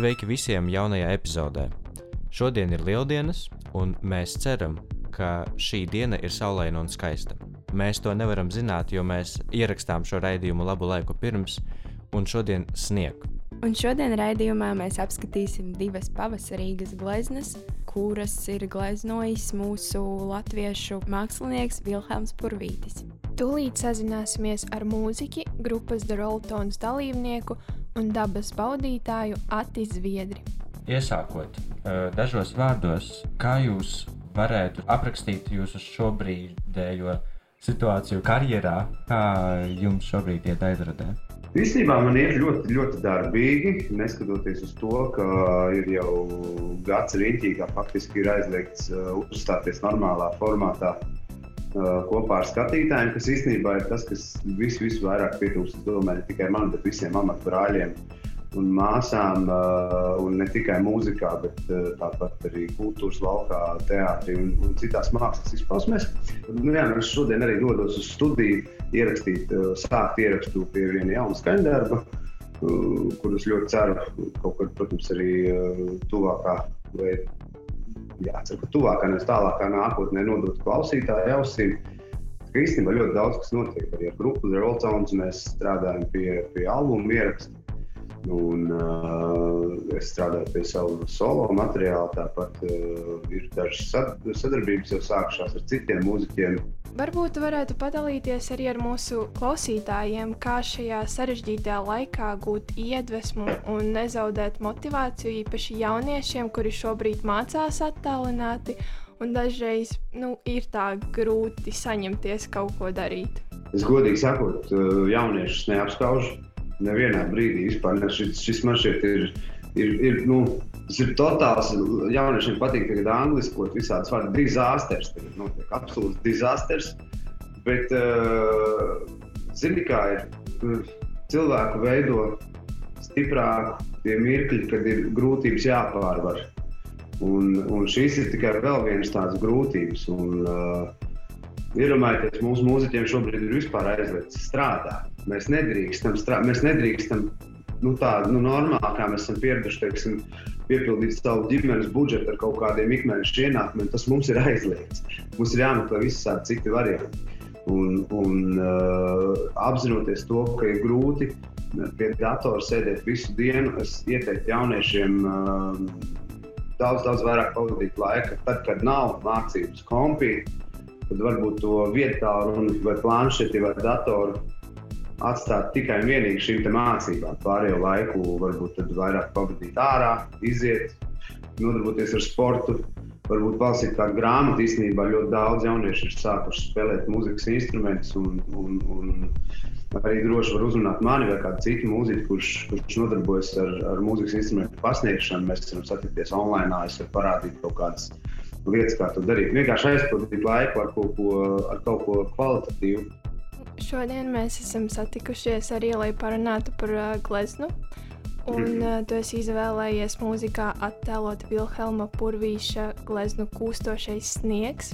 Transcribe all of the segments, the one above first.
Sveiki visiem jaunajā epizodē. Šodien ir lieldienas, un mēs ceram, ka šī diena ir saulaina un skaista. Mēs to nevaram zināt, jo mēs ierakstām šo raidījumu labu laiku pirms, un šodien snieg. Un šodien raidījumā mēs apskatīsim divas pavasarīgas gleznas, kuras ir gleznojis mūsu latviešu mākslinieks Vilhelms Purvītis. Tūlīt sazināsimies ar mūziķi, grupas The Rolltons dalībnieku un dabas baudītāju Atis Zviedri. Iesākot eh, dažos vārdos, kā jūs varētu aprakstīt jūsu šobrīdējo situāciju karjerā, kā jums šobrīd iet aizradē? Īstenībā man iet ļoti, ļoti darbīgi, neskatoties uz to, ka ir jau gads rītī, kā faktiski ir aizliegts uh, uzstāties normālā formātā uh, kopā ar skatītājiem, kas īstenībā ir tas, kas vis, visvairāk pietrūkst, domāju, ne tikai man, bet visiem amatbrāļiem un māsām, uh, un ne tikai mūzikā, bet uh, tāpat arī kultūras laukā, teātrī un, un citās mākslas izpausmēs. Nu, jā, nu es šodien arī dodos uz studiju, ierakstīt, uh, sākt ierakstu pie viena jauna skaņdarba, kurus ļoti ceru kaut kad, protams, arī tuvākā vai jācer, ka tuvākā, nevis tālākā nākotnē nodot klausītāju ausīm. Ka īstenībā ļoti daudz kas notiek arī ar grupu Rolltowns. Mēs strādājam pie, pie albuma ieraksta. Un, uh, es strādāju pie sava solo materiāla. Tāpat uh, ir dažas sad sadarbības jau sākušās ar citiem mūziķiem. Varbūt varētu padalīties arī ar mūsu klausītājiem, kā šajā sarežģītajā laikā gūt iedvesmu un nezaudēt motivāciju īpaši jauniešiem, kuri šobrīd mācās attālināti. Un dažreiz nu, ir tā grūti saņemties kaut ko darīt. Es godīgi sakot, jauniešus neapskaužu nevienā brīdī vispār. Ne, šis, šis man šķiet ir, ir, ir, nu, tas ir totāls, jauniešiem patīk tagad angliskot visādas vārdas, disasters, tagad notiek absolūts disasters, bet, uh, zini kā ir, cilvēku veido stiprāk tie mirkļi, kad ir grūtības jāpārvar. Un, un šīs ir tikai vēl vienas tādas grūtības. Un, uh, Iedomājieties, mūsu mūziķiem šobrīd ir vispār aizliegts strādāt. Mēs nedrīkstam, strā... mēs nedrīkstam nu, tā nu, normāli, kā mēs esam pieraduši, teiksim, piepildīt savu ģimenes budžetu ar kaut kādiem ikmēneša ienākumiem. Tas mums ir aizliegts. Mums ir jāmeklē visādi citi varianti. Un, un uh, apzinoties to, ka ir grūti pie datora sēdēt visu dienu, es ieteiktu jauniešiem uh, daudz, daudz vairāk pavadīt laika, tad, kad nav mācības kompīti tad varbūt to vietā, vai planšeti vai datoru atstāt tikai un vienīgi šīm mācībām. Pārējo laiku varbūt vairāk pavadīt ārā, iziet, nodarboties ar sportu. Varbūt palasīt kādu grāmatu. Īstenībā ļoti daudz jauniešu ir sākuši spēlēt mūzikas instrumentus. Un, un, un arī droši var uzrunāt mani vai kādu citu mūziķu, kurš, kurš nodarbojas ar, ar mūzikas instrumentu pasniegšanu. Mēs varam satikties online, es varu parādīt kaut kādas lietas, kā to darīt. Vienkārši aizpildīt laiku ar kaut ko, ar kaut ko kvalitatīvu. Šodien mēs esam satikušies arī, lai parunātu par uh, gleznu. Un mm. uh, tu esi izvēlējies mūzikā attēlot Vilhelma Purvīša gleznu kūstošais sniegs,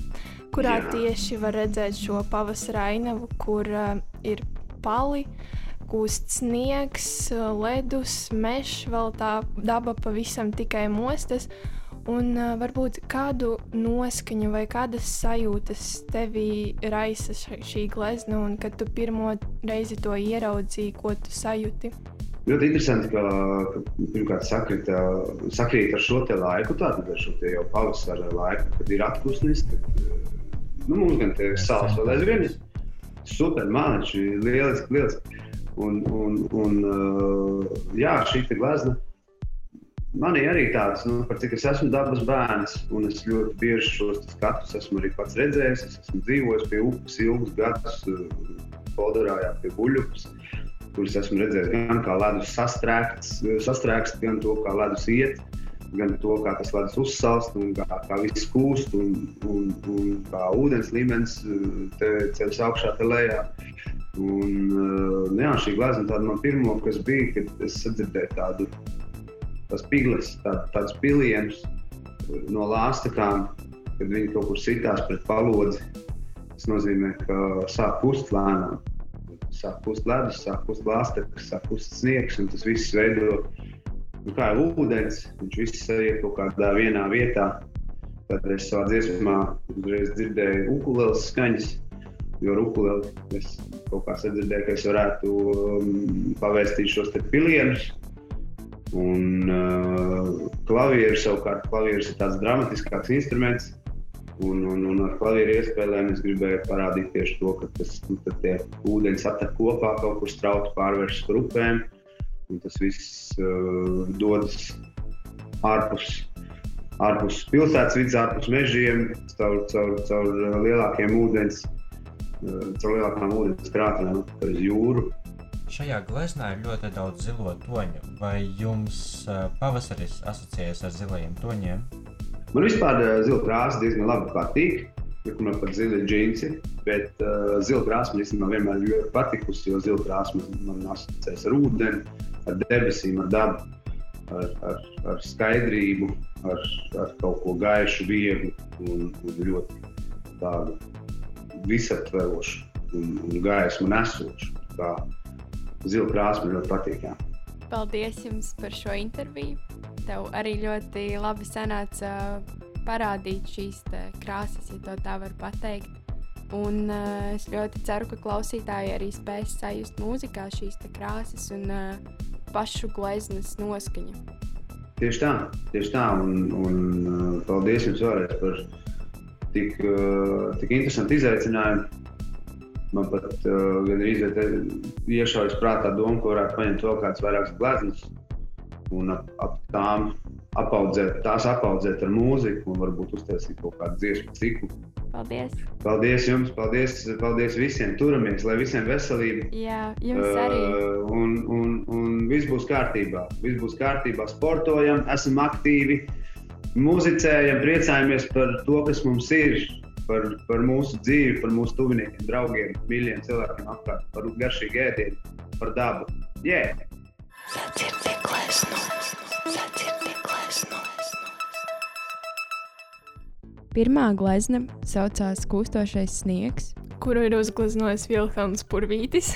kurā Jā. tieši var redzēt šo pavasara ainavu, kur uh, ir pali, kūst sniegs, ledus, mežs, vēl tā daba pavisam tikai mostas. Un uh, varbūt kādu noskaņu vai kādas sajūtas tevī raisa šī glezna, un kad tu pirmo reizi to ieraudzīji, ko tu sajūti? Ļoti interesanti, ka, ka pirmkārt sakrīt, sakrīt ar šo laiku, tātad ar šo jau pavasara laiku, kad ir atpūsnis. Kad, nu, mums gan ir sāls vēl aizvien. Super, mākslinieci, lieliski, lieliski. Un, un, un jā, šī glezna Manī arī tāds, nu, par cik es esmu dabas bērns, un es ļoti bieži šos skatus esmu arī pats redzējis. Es esmu dzīvojis pie upes ilgus gadus, Podorājā pie buļbuļsaktas, kuras esmu redzējis gan kā ledus sastrēgts, gan to, kā ledus iet, gan to, kā tas ledus uzsalst, un kā, kā viss kūst, un, un, un kā ūdens līmenis te ceļas augšā, te lejā. Un, uh, jā, šī glezna tāda man pirmo, kas bija, kad es sadzirdēju tādu tās pigles, tā, tādus pilienus no lāstakām, kad viņi kaut kur sitās pret palodzi. Tas nozīmē, ka sāk kust lēnām. Sāk kust ledus, sāk kust lāstakas, sāk kust sniegs, un tas viss veido nu, kā jau ūdens. Viņš viss sajiet kaut kādā vienā vietā. Tad es savā dziesmā uzreiz dzirdēju ukulēles skaņas, jo ukulēli es kaut kā sadzirdēju, ka es varētu um, pavēstīt šos te pilienus. Un uh, klavieris savukārt, klavieris ir tāds dramatiskāks instruments. Un, un, un ar klavieru iespējām es gribēju parādīt tieši to, ka tas nu, ūdeņi satek kopā, kaut kur strauji pārvēršas par upēm. Tas viss uh, dodas ārpus, ārpus pilsētas vidas, ārpus mežiem, caur, caur, caur uh, lielākiem ūdens, caur lielākām ūdens krātuvēm, uz jūru. Šajā gleznā ir ļoti daudz zilo toņu. Vai jums pavasaris asociējas ar zilajiem toņiem? Man vispār zila krāsa diezgan labi patīk. Man pat zila džinsi, bet uh, zila krāsa man īstenībā vienmēr ļoti patikusi, jo zila krāsa man, man asociējas ar ūdeni, ar debesīm, ar dabu, ar, ar, ar skaidrību, ar, ar kaut ko gaišu, vieglu un, un ļoti tādu visaptverošu un, un gaismu nesošu. Tā zila krāsa man ļoti patīk. Jā. Paldies jums par šo interviju. Tev arī ļoti labi sanāca parādīt šīs krāsas, ja to tā var pateikt. Un uh, es ļoti ceru, ka klausītāji arī spēs sajust mūzikā šīs krāsas un uh, pašu gleznas noskaņu. Tieši tā, tieši tā. Un, un uh, paldies jums vēlreiz par tik, uh, tik interesantu izaicinājumu. Man pat uh, gandrīz iešaujas prātā doma, ka varētu paņemt vēl kādas vairākas gleznas un ap, ap tām apaudzēt, tās apaudzēt ar mūziku un varbūt uztaisīt kaut kādu dziesmu ciklu. Paldies! Paldies jums, paldies, paldies visiem! Turamies, lai visiem veselība! Jā, jums arī! Uh, un, un, un viss būs kārtībā. Viss būs kārtībā. Sportojam, esam aktīvi, muzicējam, priecājamies par to, kas mums ir, par, par mūsu dzīvi, par mūsu tuviniekiem, draugiem, mīļiem cilvēkiem apkārt, par garšīgu ēdienu, par dabu. Yeah! Sadzirdi glezno, sadzirdi glezno. Pirmā glezna saucās Kūstošais sniegs. kuru ir uzgleznojis Vilhelms Purvītis.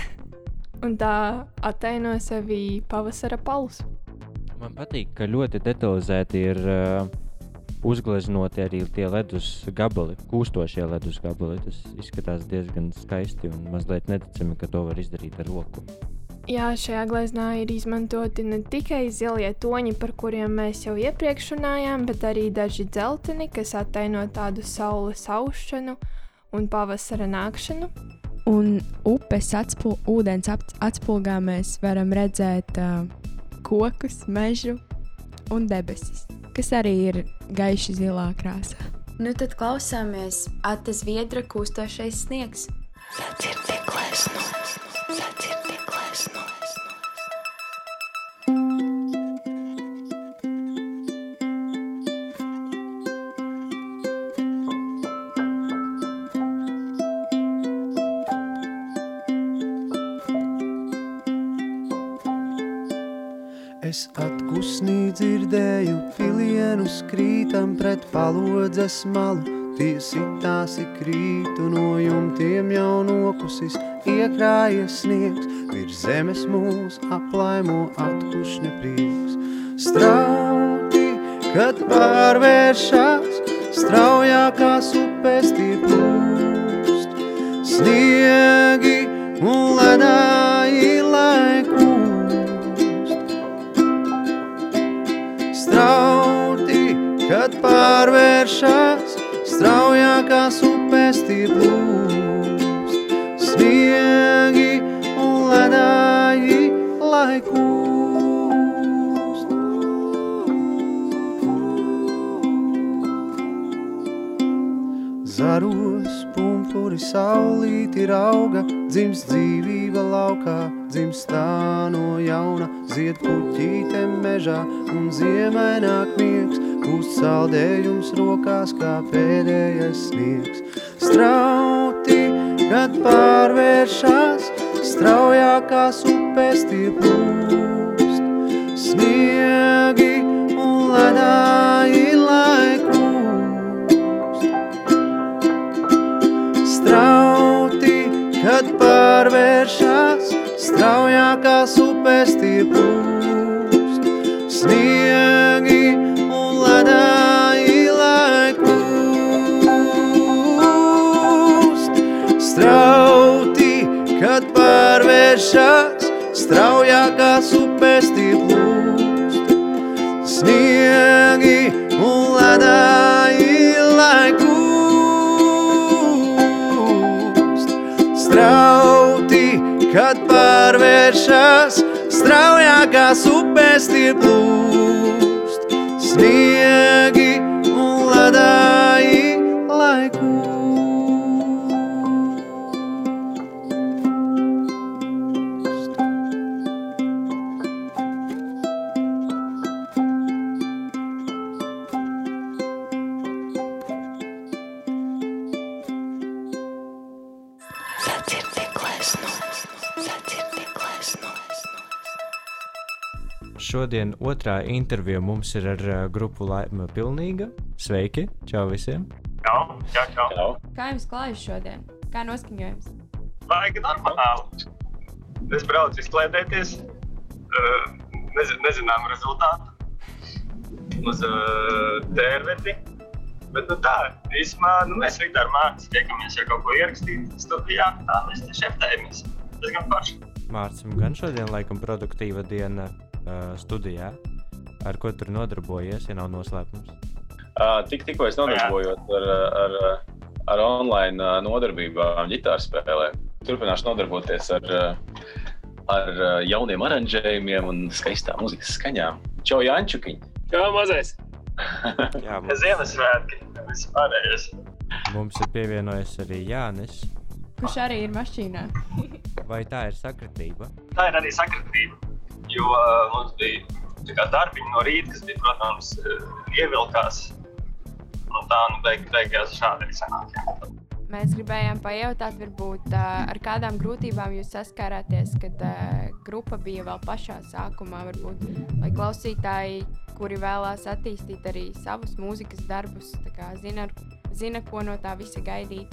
Un tā attaino sevi pavasara palus. Man patīk, ka ļoti detalizēti ir uh, uzgleznoti arī tie ledus gabali, kūstošie ledus gabali. Tas izskatās diezgan skaisti un mazliet neticami, ka to var izdarīt ar roku. Jā, šajā gleznā ir izmantoti ne tikai zilie toņi, par kuriem mēs jau iepriekš runājām, bet arī daži dzelteni, kas attaino tādu saules aušanu un pavasara nākšanu. Un upes atspū, ūdens ap, atspulgā mēs varam redzēt uh, kokus, mežu un debesis, kas arī ir gaiši zilā krāsā. Nu tad klausāmies Ates Viedra kūstošais sniegs. Sadzirdi glezno, sadzirdi palodzes malu. Tie sitāsi krītu no jumtiem jau nokusis, iekrājies sniegs, virs zemes mūs aplaimo atkušņa prieks. Strauti, kad pārvēršās, straujākās upes tie plūst, sniegi un ledāji kad pārvēršas, straujākās upes tie plūst. Sniegi un ledāji laikūst. Zaros pumpuri saulīti rauga, dzims dzīvība laukā, dzims tā no jauna, zied puķīte mežā un ziemaināk miegs, kūst saldējums rokās kā pēdējais sniegs. Strauti, kad pārvēršas, straujākās upes tie plūst. Sniegi un ledāji laikūst. Strauti, kad pārvēršas, straujākās upes tie plūst. Sniegi pārvēršas, straujākās upes tie plūst. Sniegi un ledāji laikūst. Strauti, kad pārvēršas, straujākās upes tie Šodien otrā intervija mums ir ar uh, grupu Laima Pilnīga. Sveiki! Čau visiem! Čau, čau, čau. Čau. Kā jums klājas šodien? Kā noskaņojums? Baigi normāli. Es braucu izklaidēties. Uh, nez, nezinām rezultātu. Uz uh, tērveti. Bet nu tā, īsumā, nu, mēs rīt ar Mārcis tiekamies jau kaut ko ierakstīt studijā. Tā mēs te šeftējamies. Tas gan paši. Mārcis, gan šodien laikam produktīva diena uh, studijā. Ar ko tur nodarbojies, ja nav noslēpums? Uh, tik, tikko es nodarbojos ar, ar, ar online nodarbībām, ģitāru spēlēm. Turpināšu nodarboties ar, ar jauniem aranžējumiem un skaistām muzikas skaņām. Čau, Jančukiņ! Jā, mazais. Jā, mums, Ziemassvētki. Viss pārējais. mums ir pievienojies arī Jānis. Kurš arī ir mašīnā? Vai tā ir sakritība? Tā ir arī sakritība. Jo uh, mums bija darbiņi no rīta, kas bija, protams, uh, ievilkās. Un tā nu beig, beigās šādi sanāk. Mēs gribējām pajautāt, varbūt, ā, ar kādām grūtībām jūs saskārāties, kad grupa bija vēl pašā sākumā. Varbūt, lai klausītāji, kuri vēlās attīstīt arī savus mūzikas darbus, kā zina, zina, ko no tā visa gaidīt.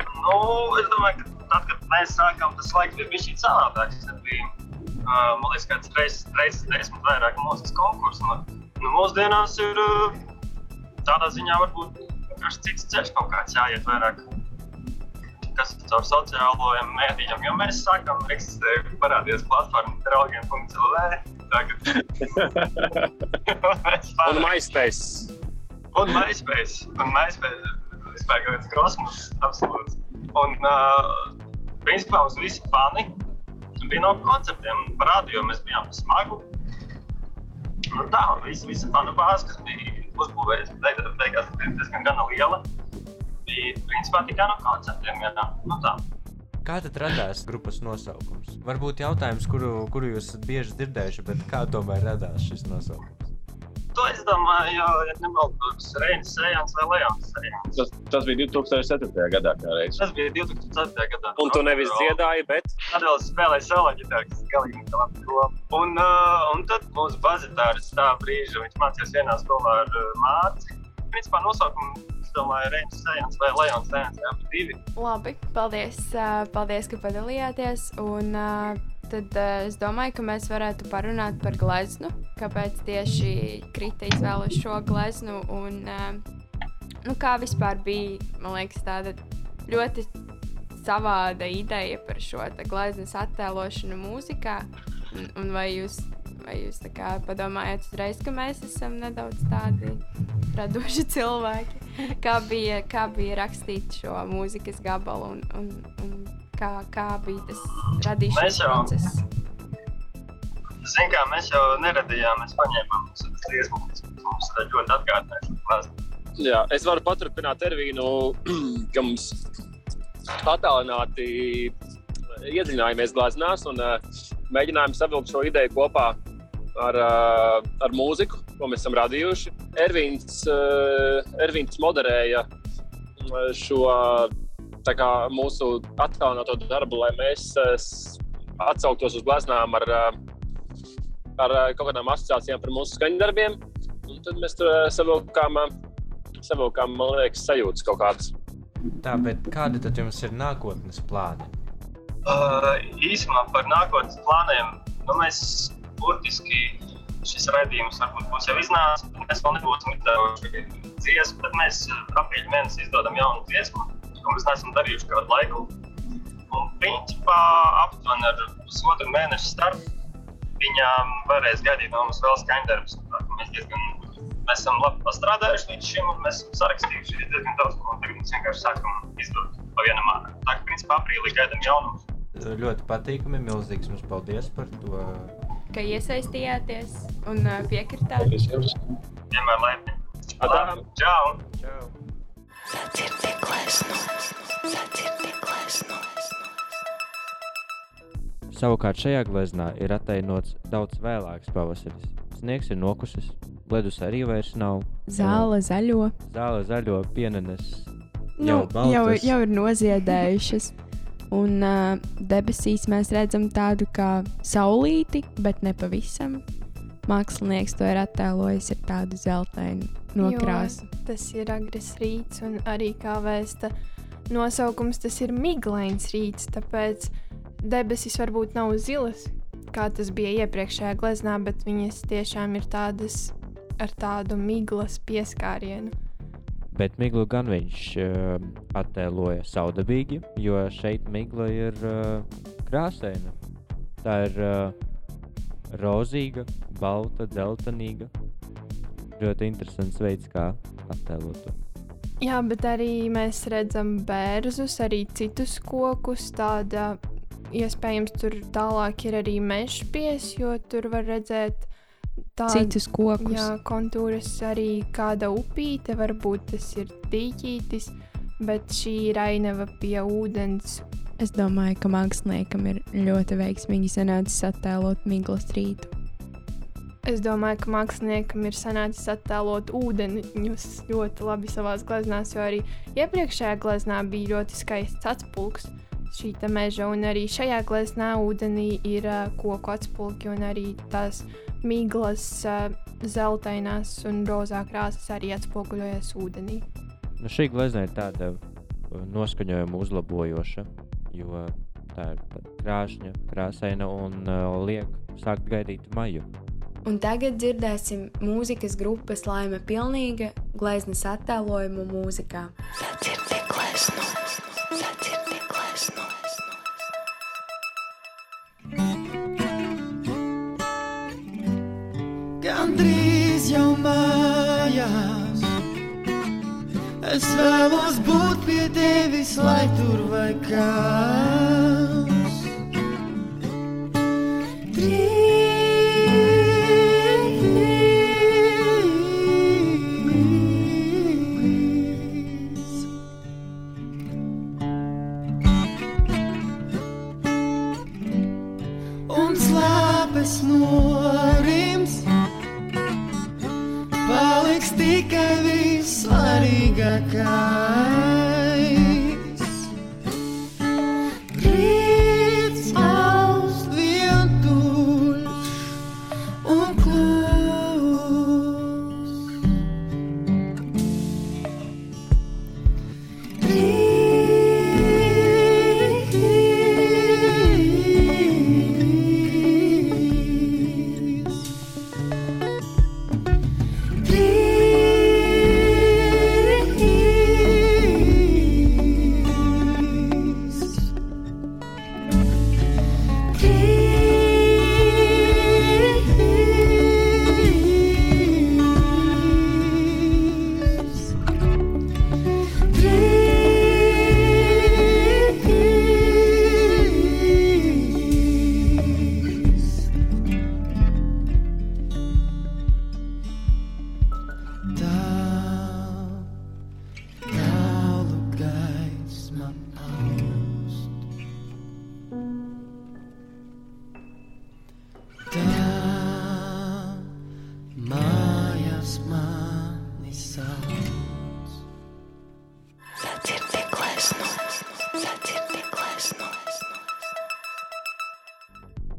Nu, es domāju, ka tad, kad mēs sākām, tas laiks bija bijis savādāks. Tad bija, uh, man liekas, kāds reizes, reizes desmit vairāk mūzikas konkursu. Nu, nu, mūsdienās ir uh, tādā ziņā varbūt vienkārši cits ceļš kaut kāds jāiet vairāk. Kas ir caur sociālajiem mēdījiem, jo mēs sākām eksistēt, parādījās platforma draugiem.cl. Tagad mēs Un. MySpace. Un MySpace. Un MySpace vispār kaut kāds kosmos, absolūts. Un, uh, principā, mums visi fani bija no koncertiem. Parādījām, mēs bijām smagu. Nu, tā, un visi, visi fanu bāzi, kas bija uzbūvējusi, beigās, beigās bija diezgan gana liela, bija principā tikai no koncertiem. Jā. Nu, tā. Kā tad radās grupas nosaukums? Varbūt jautājums, kuru, kuru jūs esat bieži dzirdējuši, bet kā tomēr radās šis nosaukums? To es domāju, jo, ja nemaldos, Reinis Sējans vai Leons Sējans. Tas, tas bija 2004. gadā. Tas bija 2004. gadā. Un tu nevis dziedāji, bet Tad vēl spēlēja solo ģitāru, kas galīgi bija labi. Un, uh, un tad mūsu bazitārs tā brīža, viņš mācījās vienā skolā ar uh, Mārci. Principā nosaukumu, domāju, Reinis Sējans vai Leons Sējans, jā, divi. Labi, paldies, ā, paldies ka padalījāties. Un, ā, tad ā, es domāju, ka mēs varētu parunāt par gleznu. Kāpēc tieši krita izvēle šo gleznu un ā, nu, kā vispār bija, man liekas, tāda ļoti savāda ideja par šo gleznas attēlošanu mūzikā. Un, un vai jūs, vai jūs kā padomājat uzreiz, ka mēs esam nedaudz tādi radoši cilvēki? Kā bija, kā bija rakstīt šo mūzikas gabalu un, un, un kā, kā bija tas radīšanas jau- process? Ziniet, kā mēs jau neradījām, mēs paņēmām mums dziesmu, kas mums ļoti atgādināja šo klāstu. Jā, es varu paturpināt Ervīnu, ka mums attālināti iedziļinājāmies glāznās un uh, mēģinājām savilkt šo ideju kopā ar, uh, ar mūziku, ko mēs esam radījuši. Ervīns, uh, Ervīns moderēja šo kā mūsu attālināto darbu, lai mēs atsauktos uz gleznām ar, ar kaut kādām asociācijām par mūsu skaņdarbiem. Un tad mēs tur savilkām, savilkām, man liekas, sajūtas kaut kādas. Tā, bet kādi tad jums ir nākotnes plāni? Uh, īsumā par nākotnes plāniem. Nu, mēs burtiski šis raidījums varbūt būs jau iznācis, bet mēs vēl nebūsim izdevuši dziesmu. Tad mēs aprīļa mēnesī izdodam jaunu dziesmu, ko mēs neesam darījuši kādu laiku. Un principā aptuveni ar pusotru mēnešu starp viņām varēs gaidīt no mums vēl skaņdarbus. Mēs diezgan mēs esam labi pastrādājuši līdz šim, un mēs esam sarakstījuši diezgan daudz, ko tagad mēs vienkārši sākam izdot pa vienam ārā. Tā kā principā aprīlī gaidām jaunumus. Ļoti patīkami, milzīgs jums paldies par to. Ka iesaistījāties un piekritāt. Paldies jums! Vienmēr laipni. Atā. Čau! Čau! Sadzirdi glezno, sadzirdi glezno. Savukārt šajā gleznā ir atainots daudz vēlāks pavasaris. Sniegs ir nokusis, ledus arī vairs nav. Zāle zaļo. Zāle zaļo, pienenes Nu, jau jau, baltas. jau ir noziedējušas. Un uh, debesīs mēs redzam tādu kā saulīti, bet ne pavisam. Mākslinieks to ir attēlojis ar tādu zeltainu nokrāsu. Jo tas ir agresīvs rīts, un arī kā vēsta nosaukums, tas ir miglains rīts. Tāpēc debesis varbūt nav zilas, kā tas bija iepriekšējā gleznā, bet viņas tiešām ir tādas ar tādu miglas pieskārienu. Bet miglu gan viņš uh, attēloja saudabīgi, jo šeit migla ir uh, krāsaina. Tā ir uh, rozīga, balta, dzeltenīga. Ļoti interesants veids, kā attēlot to. Jā, bet arī mēs redzam bērzus, arī citus kokus. Tāda iespējams tur tālāk ir arī meža pies, jo tur var redzēt tādu Citus kokus. Jā, kontūras arī kāda upīte, varbūt tas ir dīķītis, bet šī ir ainava pie ūdens. Es domāju, ka māksliniekam ir ļoti veiksmīgi sanācis attēlot miglas rītu. Es domāju, ka māksliniekam ir sanācis attēlot ūdeņus ļoti labi savā gleznās, jo arī iepriekšējā gleznā bija ļoti skaists atspulgs šī meža, un arī šajā gleznā ūdenī ir uh, koku atspulgi un arī tās miglas, uh, zeltainās un rozā krāsas arī atspoguļojas ūdenī. Nu, šī glezna ir tāda noskaņojuma uzlabojoša, jo tā ir krāšņa, krāsaina un uh, liek sākt gaidīt maju. Un tagad dzirdēsim mūzikas grupas laime pilnīga gleznas attēlojumu mūzikā. Sadzirdi glezno, sadzirdi glezno. Gandrīz jau mājās. Es vēlos būt pie tevis, lai tur vai kas.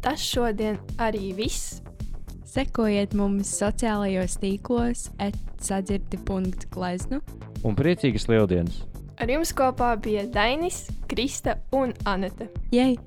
Tas šodien arī viss. Sekojiet mums sociālajos tīklos, atsadzirdi.gleznu. Un priecīgas lieldienas! Ar jums kopā bija Dainis, Krista un Anete. Jej!